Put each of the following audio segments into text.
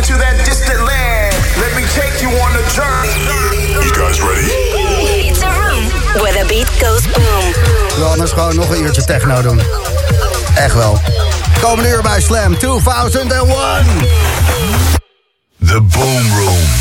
into that distant land. Let me take you on a journey. You guys ready? It's a room where the beat goes boom. Wil anders gewoon nog een uurtje techno doen. Echt wel. Komende uur bij Slam 2001. The Boom Room.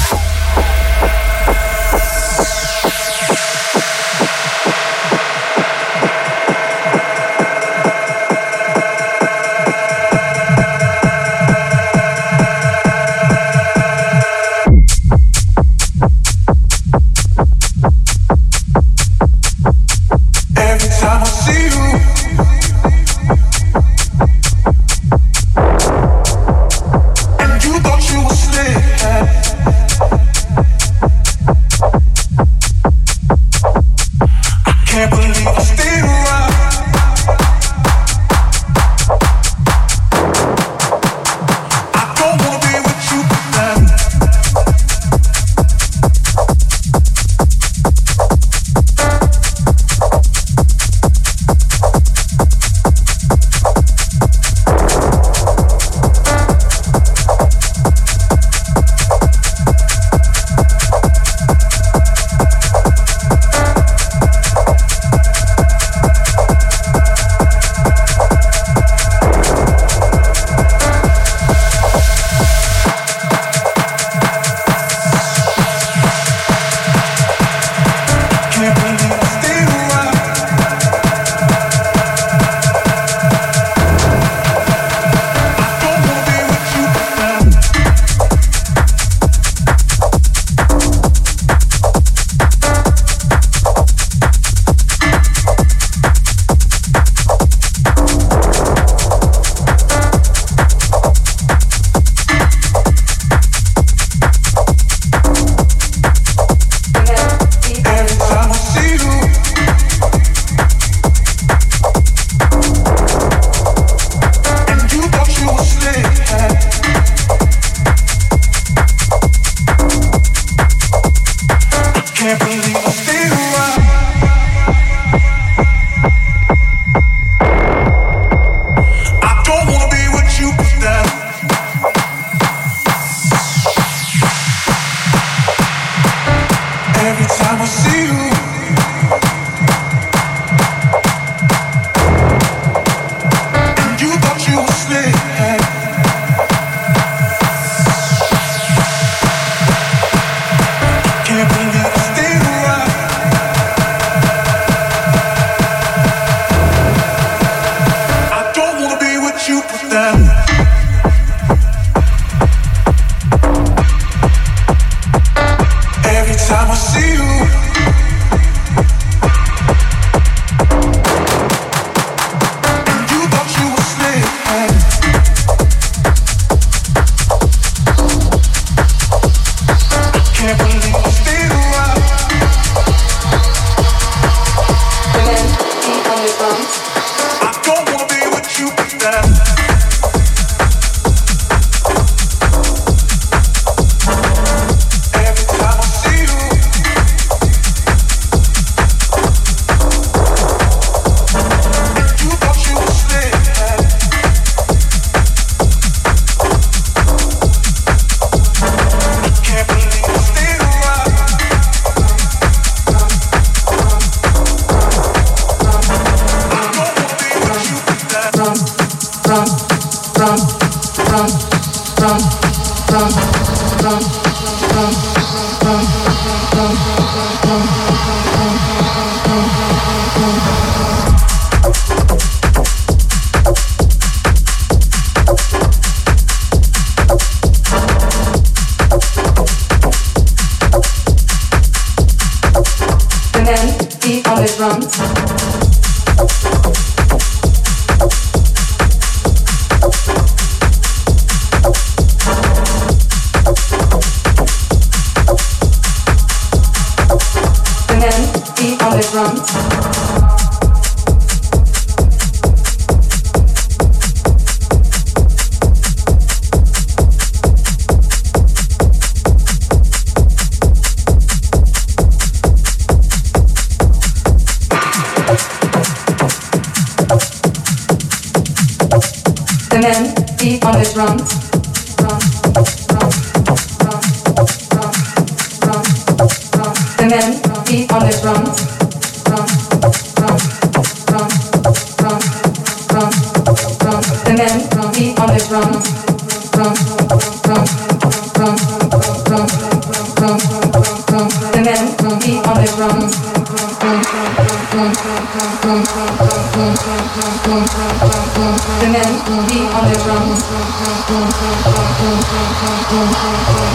The men will be on the drums.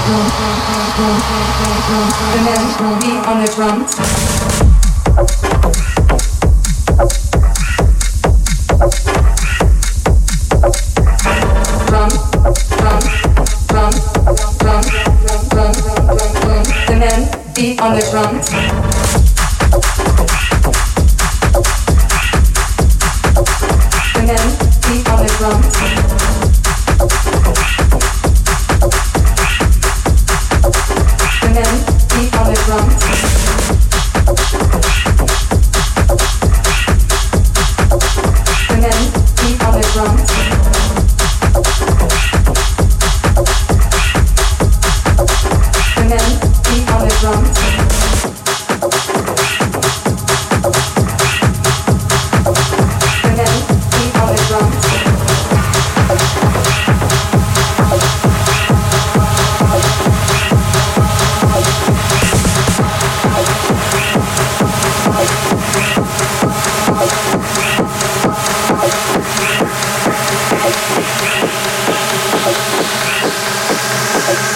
The man will be on the drums.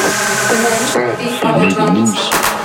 She made the news.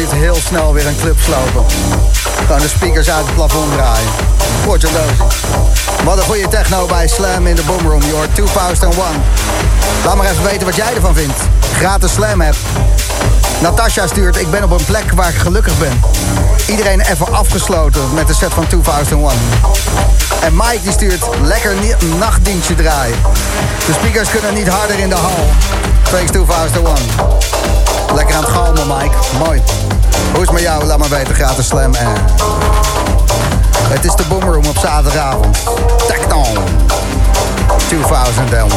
Heel snel weer een club slopen. Gewoon de speakers uit het plafond draaien. Korte dosis. Wat een goede techno bij Slam in de Boomroom. Your 2001. Laat maar even weten wat jij ervan vindt. Gratis Slam app. Natasha stuurt, ik ben op een plek waar ik gelukkig ben. Iedereen even afgesloten met de set van 2001. En Mike die stuurt, lekker nachtdienstje draaien. De speakers kunnen niet harder in de hal. Thanks 2001. Lekker aan het galmen, Mike. Mooi. Hoe is het met jou? Laat maar weten. Gratis slam. En... Het is de Boomroom op zaterdagavond. Techno. 2001.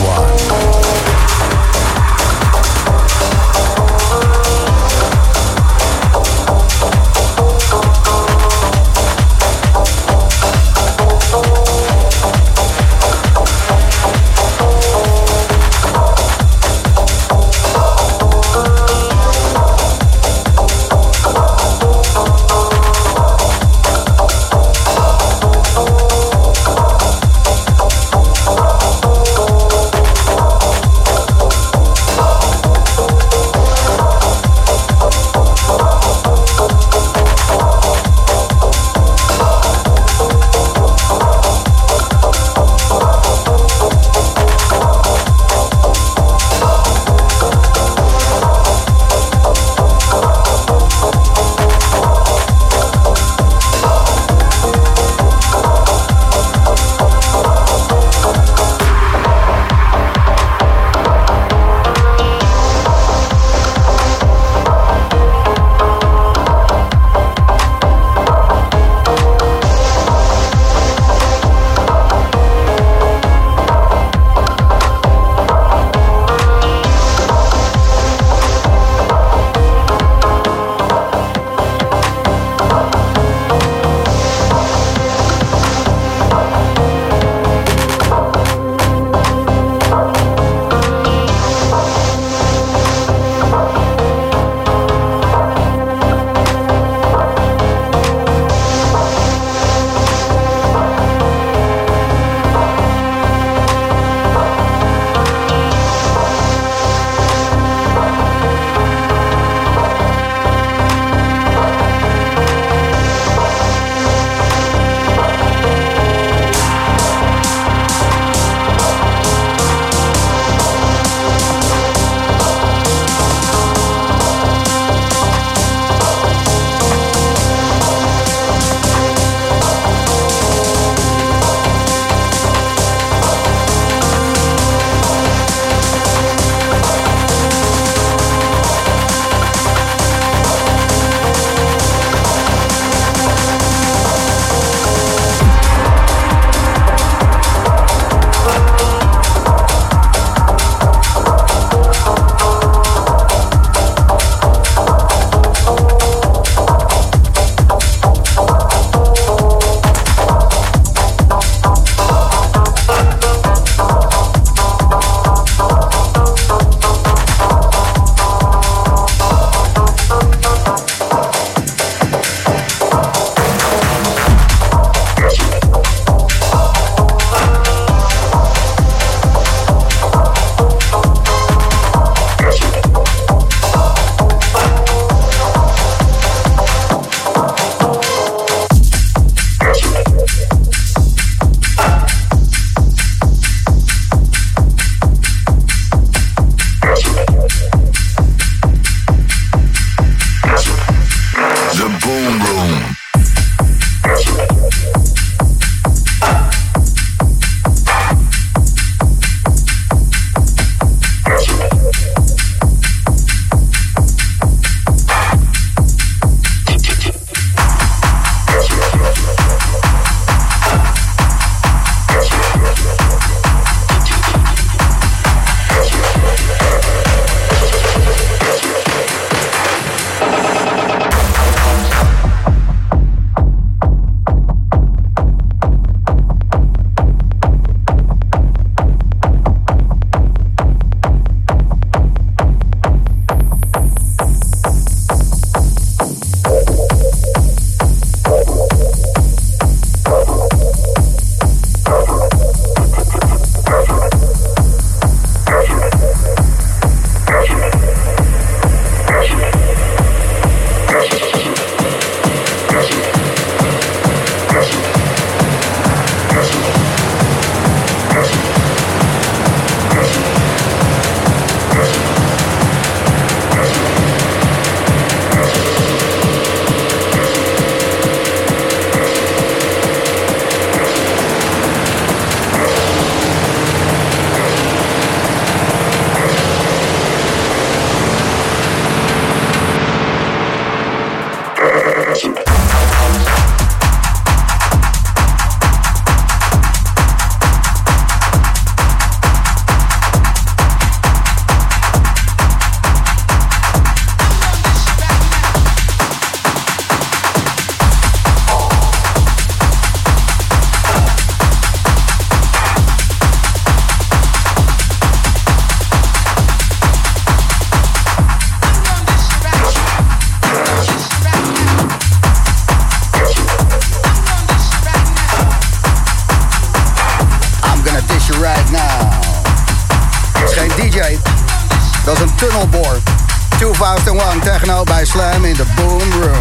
Techno bij Slam in de Boom Room.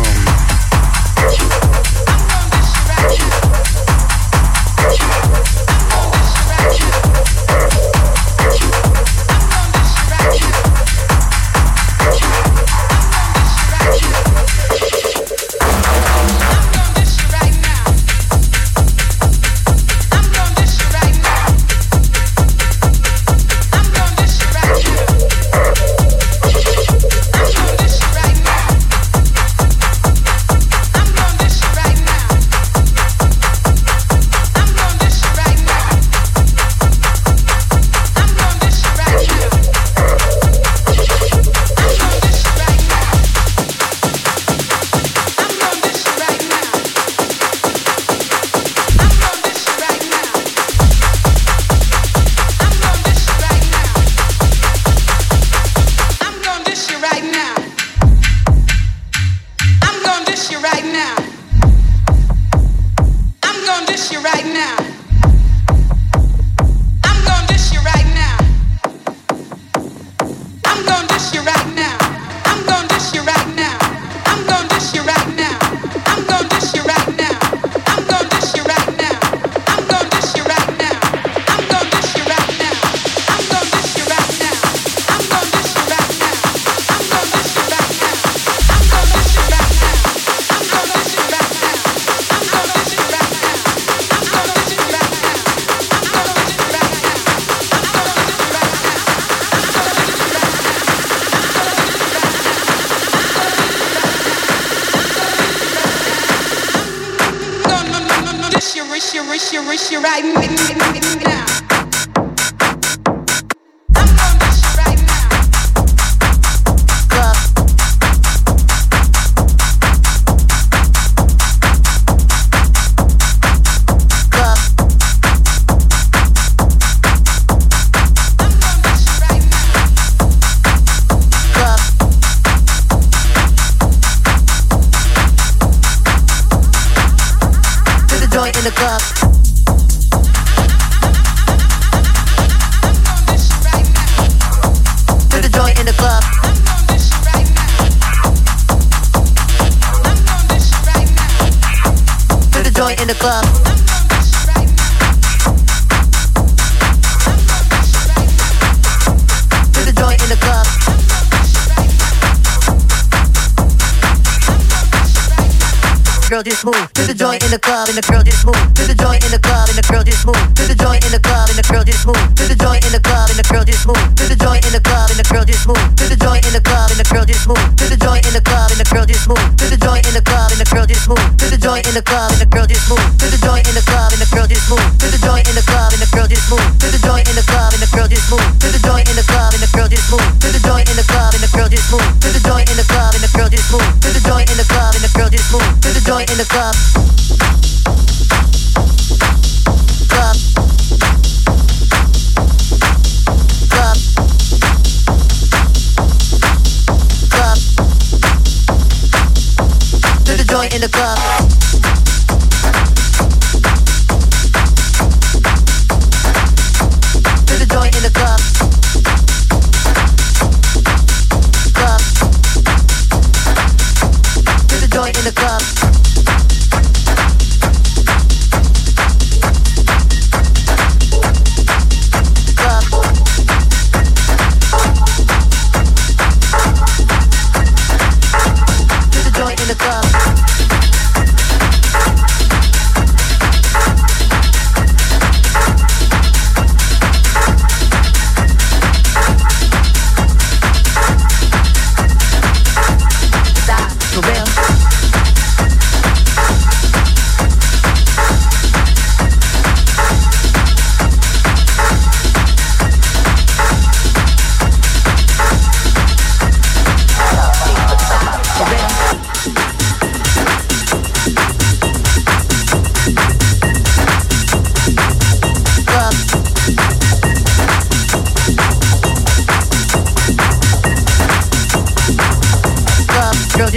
just move to the joint in the club and the girl just move to the joint in the club and the girl just move to the joint in the club and the girl just move to the joint in the club and the girl just move to the joint in the club and the girl just move to the joint in the club and the girl just move to the joint in the club and the girl just move to the girl just move to the joint in the club and the girl just move to the joint in the club and the girl just move to the joint in the club and the girl just move to the joint in the club and the girl just move to the joint in the club and the girl just move to the joint in the club and the girl just move to the joint in the club and the girl just move to the joint in the club and the girl just move to the joint in the club. Club. joint in the club.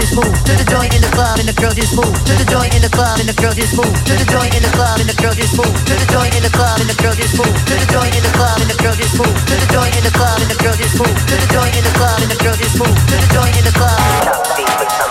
Just move. To the joint in the club and the girl just move. To the joint in the club and the girl just move. To the joint in the club and the girl just move. To the joint in the club and the girl just move. To the joint in the club and the girl just move. To the joint in the club and the girl just move. To the joint in the club and the girl just move. To the joint in the club.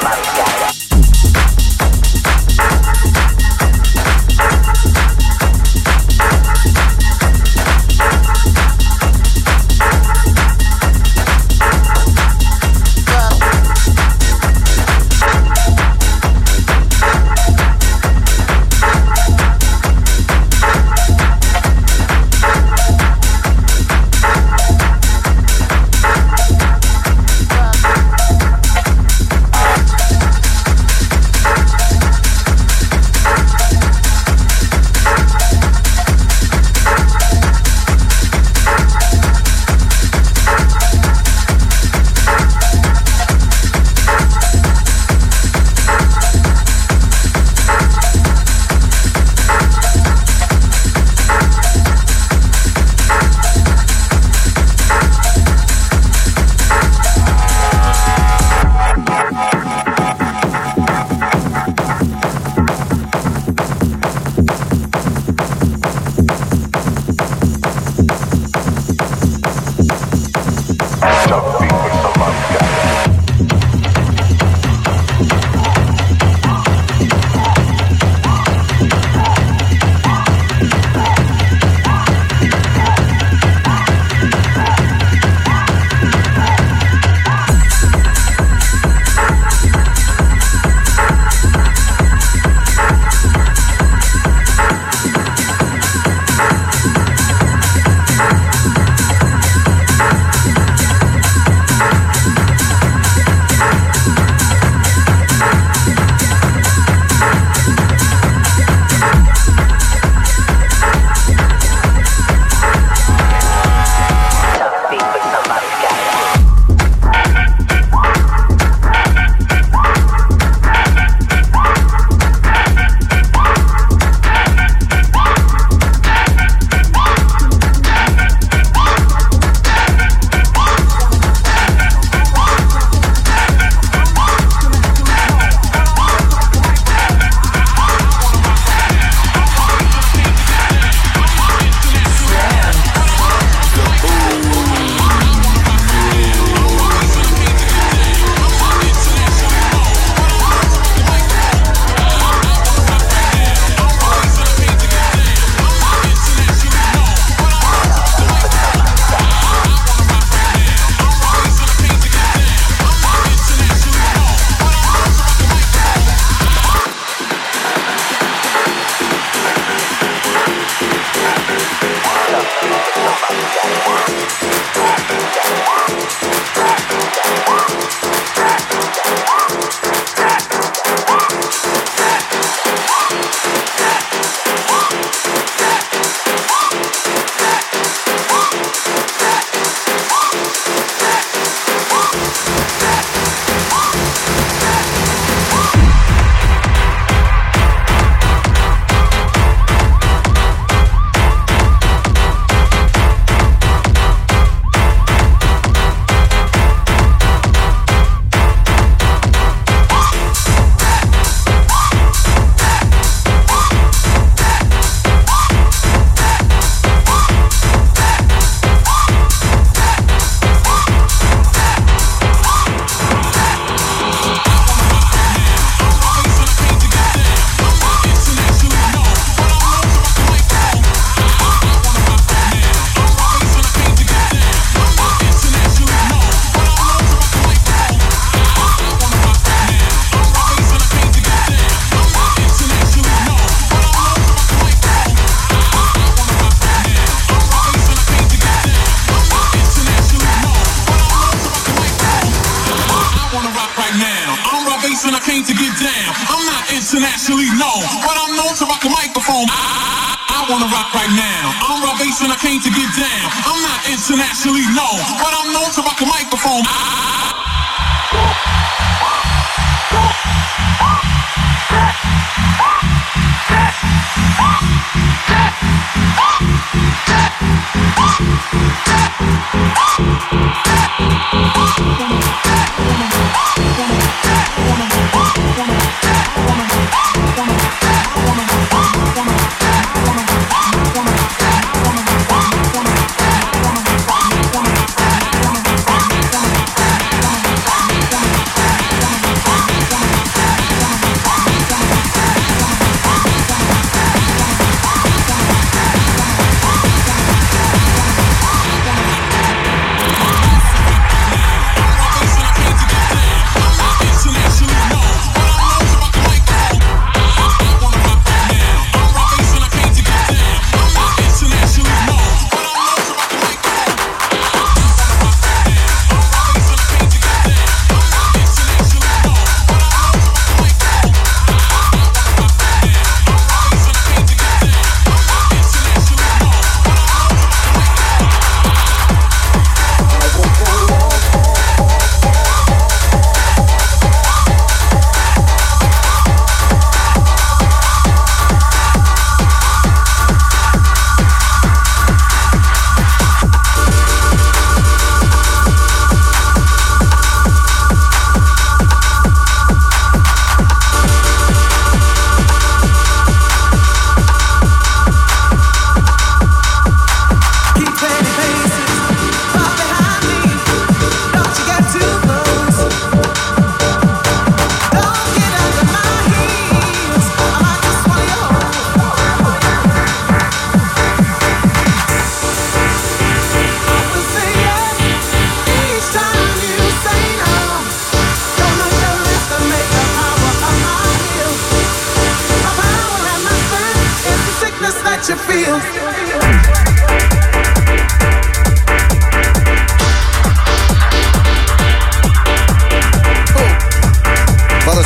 Wat feel.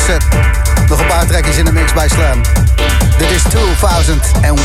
Set. Nog een paar trekjes in de mix bij Slam. Dit is 2001.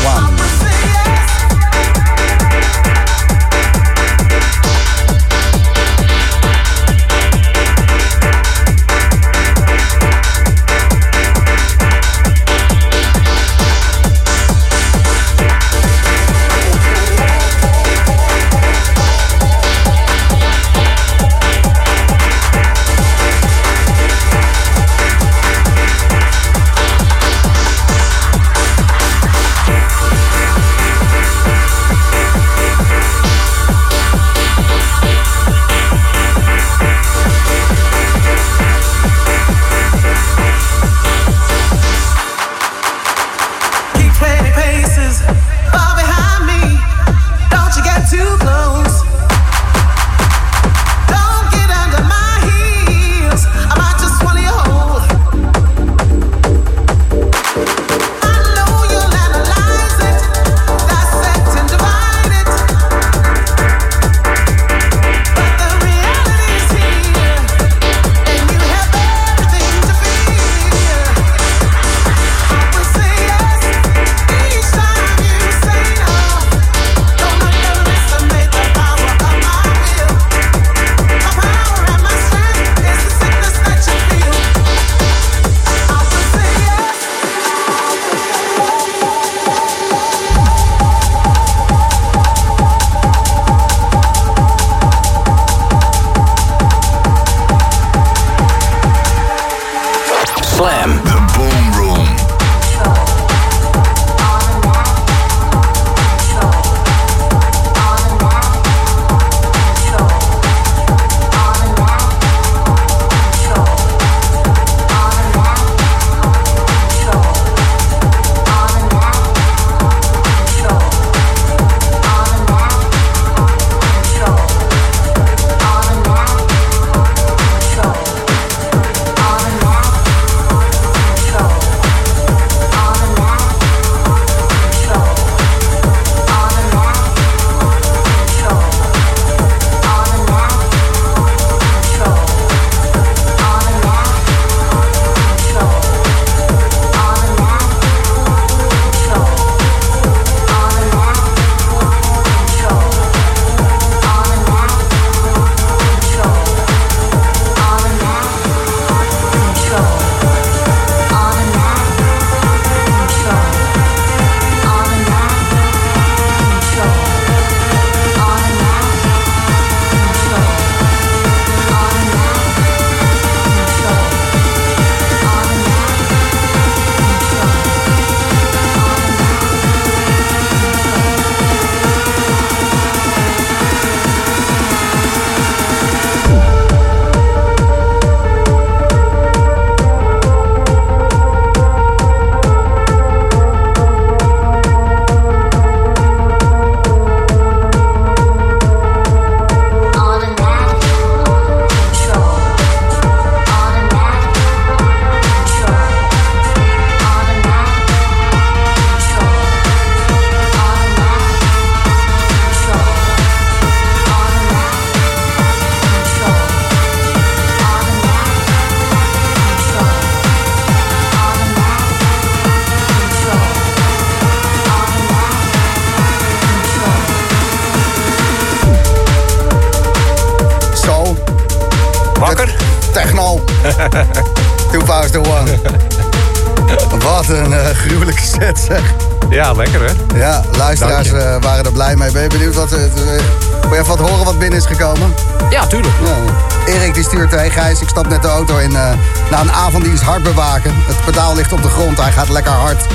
Na een avonddienst hard bewaken. Het pedaal ligt op de grond, hij gaat lekker hard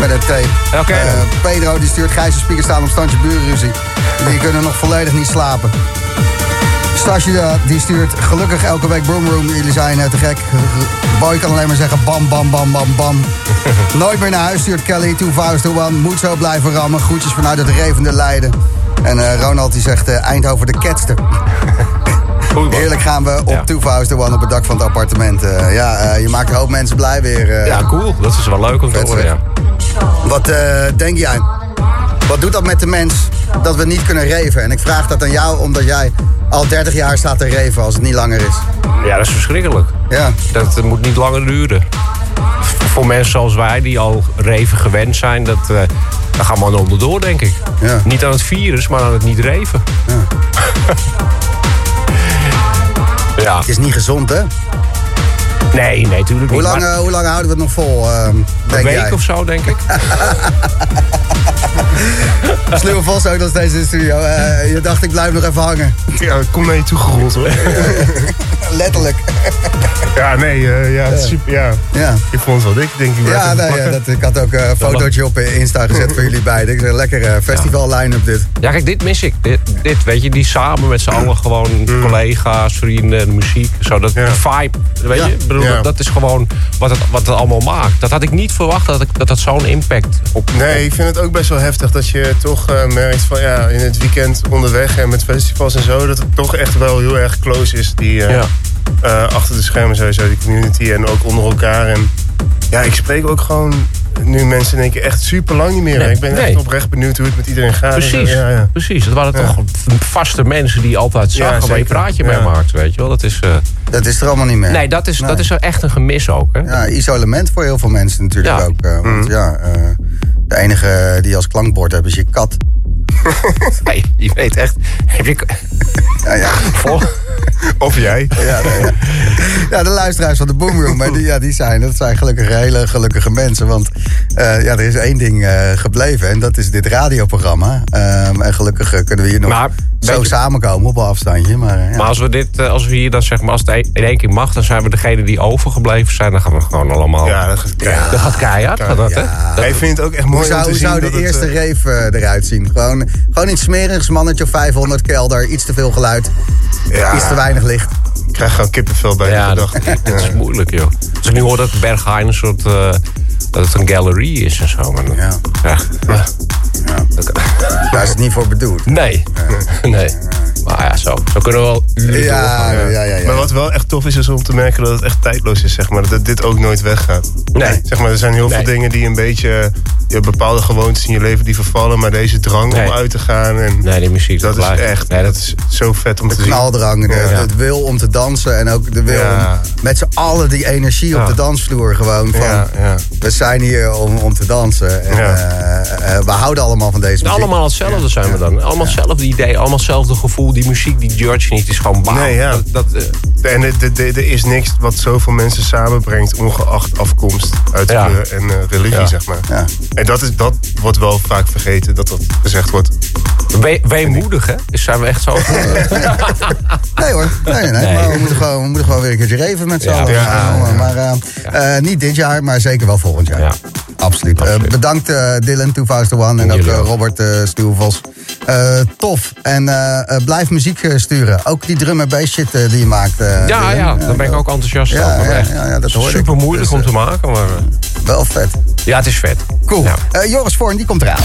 met het tape. Oké, Eh. Pedro die stuurt, Gijs, de speakers staan op standje burenruzie. Die kunnen nog volledig niet slapen. Stasje eh, die stuurt, gelukkig elke week Broomroom. Jullie zijn eh, te gek. Boy kan alleen maar zeggen bam, bam, bam, bam, bam. Nooit meer naar huis stuurt Kelly, 2001. Moet zo blijven rammen. Groetjes vanuit het revende Leiden. En Ronald die zegt eh, Eindhoven de ketster. Heerlijk gaan we op Ja. 2001 op het dak van het appartement. Eh, ja, eh, je maakt een hoop mensen blij weer. eh. Ja, cool. Dat is wel leuk om te horen, ja. Wat denk jij? Wat doet dat met de mens dat we niet kunnen reven? En ik vraag dat aan jou omdat jij al 30 jaar staat te reven als het niet langer is. Ja, dat is verschrikkelijk. Ja, Dat moet niet langer duren. voor mensen zoals wij, die al reven gewend zijn, dat, daar gaan we aan onderdoor, denk ik. Ja. Niet aan het virus, maar aan het niet reven. Ja. Het is niet gezond, hè? Nee, nee, tuurlijk Hoe niet. lang, maar eh, hoe lang houden we het nog vol, ehm, een denk week jij? of zo, denk ik. Sluwe Vos ook nog steeds in de studio. Eh, je dacht, ik blijf nog even hangen. Ja, kom naar je toe gerold hoor. Letterlijk. Ja, nee, eh, ja, super, ja. Ja. Ik vond het wel dik, denk ik. Ja, nee, ja, dat, ik had ook eh, een fotootje op eh, Insta gezet voor jullie beiden. Ik zei, lekker eh, festival line-up dit. Ja, kijk, dit mis ik. Dit, dit weet je, die samen met z'n allen gewoon collega's, vrienden, de muziek. Zo, dat Ja. vibe, weet Ja. je? Ik bedoel, Ja. dat, dat is gewoon wat het, wat het allemaal maakt. Dat had ik niet verwacht, dat ik, dat, dat zo'n impact op... Nee, ik vind het ook best wel heftig dat je toch eh, merkt van ja, in het weekend onderweg en met festivals en zo, dat het toch echt wel heel erg close is, die eh, Ja. eh, achter de schermen sowieso, die community en ook onder elkaar. En ja, ik spreek ook gewoon nu mensen in één keer echt super lang niet meer. Nee, ik ben echt oprecht benieuwd hoe het met iedereen gaat. Precies, Ja, ja. precies. Dat waren Ja. toch vaste mensen die je altijd Ja, zag, waar je praatje Ja. mee maakt, weet je wel. Dat is, eh, Dat is er allemaal niet meer. nee, dat is, Nee. dat is er echt een gemis ook, hè? Ja, isolement voor heel veel mensen natuurlijk Ja. ook. eh, Mm. want ja, eh, de enige die als klankbord hebben is je kat. Nee, je weet echt... Heb je... Ja, ja. Vol- Of jij. Ja, nee, ja. ja, de luisteraars van de Boomroom, maar die, ja, die zijn, dat zijn gelukkig hele gelukkige mensen. Want eh, ja, er is één ding eh, gebleven en dat is dit radioprogramma. Ehm, en gelukkig eh, kunnen we hier nog Maar, zo je- samenkomen op een afstandje. Maar, ja. Maar als we, dit, als we hier dan zeg maar, als het een- in één keer mag, dan zijn we degene die overgebleven zijn. Dan gaan we gewoon allemaal. Ja, dat gaat keihard. dat gaat keihard. Dat, hè? Dat- ik vind het ook echt hoe mooi om zou, te hoe zien zou de dat het, eerste reef eruit zien? Gewoon, gewoon iets smerigs, mannetje of 500 kelder, iets te veel geluid, Ja. iets te weinig licht. Ik krijg gewoon kippenvel bij ja, de dag. dat is moeilijk, joh. Als ik nu hoor dat Berghain een soort. eh, dat het een gallery is en zo. Maar dan- Ja. ja. Ja. Daar is het niet voor bedoeld. Nee. nee. Maar ja, zo. Zo kunnen we wel uren Ja, ja, ja, ja. Maar wat wel echt tof is, is om te merken dat het echt tijdloos is, zeg maar. Dat dit ook nooit weggaat. Nee. Zeg maar, er zijn heel Nee. veel dingen die een beetje... Je hebt bepaalde gewoontes in je leven die vervallen, maar deze drang Nee. om uit te gaan en... Nee, die muziek. Dat is echt, Nee, dat is zo vet om te zien. knaldrang, de, Ja. het wil om te dansen en ook de wil Ja. om met z'n allen die energie op de dansvloer gewoon van Ja, ja. we zijn hier om, om te dansen en Ja. eh, eh, we houden allemaal van deze muziek. Allemaal hetzelfde zijn we dan. Allemaal hetzelfde idee, allemaal hetzelfde gevoel. Die muziek, die judge niet, is gewoon bam. Nee, ja. Dat, dat, eh, En er- is niks wat zoveel mensen samenbrengt, ongeacht afkomst, uitskleur en eh, religie, Ja. zeg maar. Ja. En dat, is, dat wordt wel vaak vergeten, dat dat gezegd wordt. we- weemoedig, hè? Dus zijn we echt zo... Nee hoor, nee, nee, Nee. Maar we, moeten gewoon, we moeten gewoon weer een keertje reven met z'n allen. Ja, Ja, Maar eh, niet dit jaar, maar zeker wel volgend jaar. Ja. Absoluut. Eh, Absoluut. bedankt eh, Dylan, 2001 en ook. Robert uh, Stuurvos. Eh, tof. En eh, muziek eh, sturen. Ook die drum en bass shit eh, die je maakt. eh, Ja, Dylan. ja, daar ben ik ook enthousiast Ja, over. ja, ja, ja, dat hoor ik. Super moeilijk Dus, om te maken, maar... Wel vet. Ja, het is vet. Cool. Ja. Joris Voorn, die komt eraan.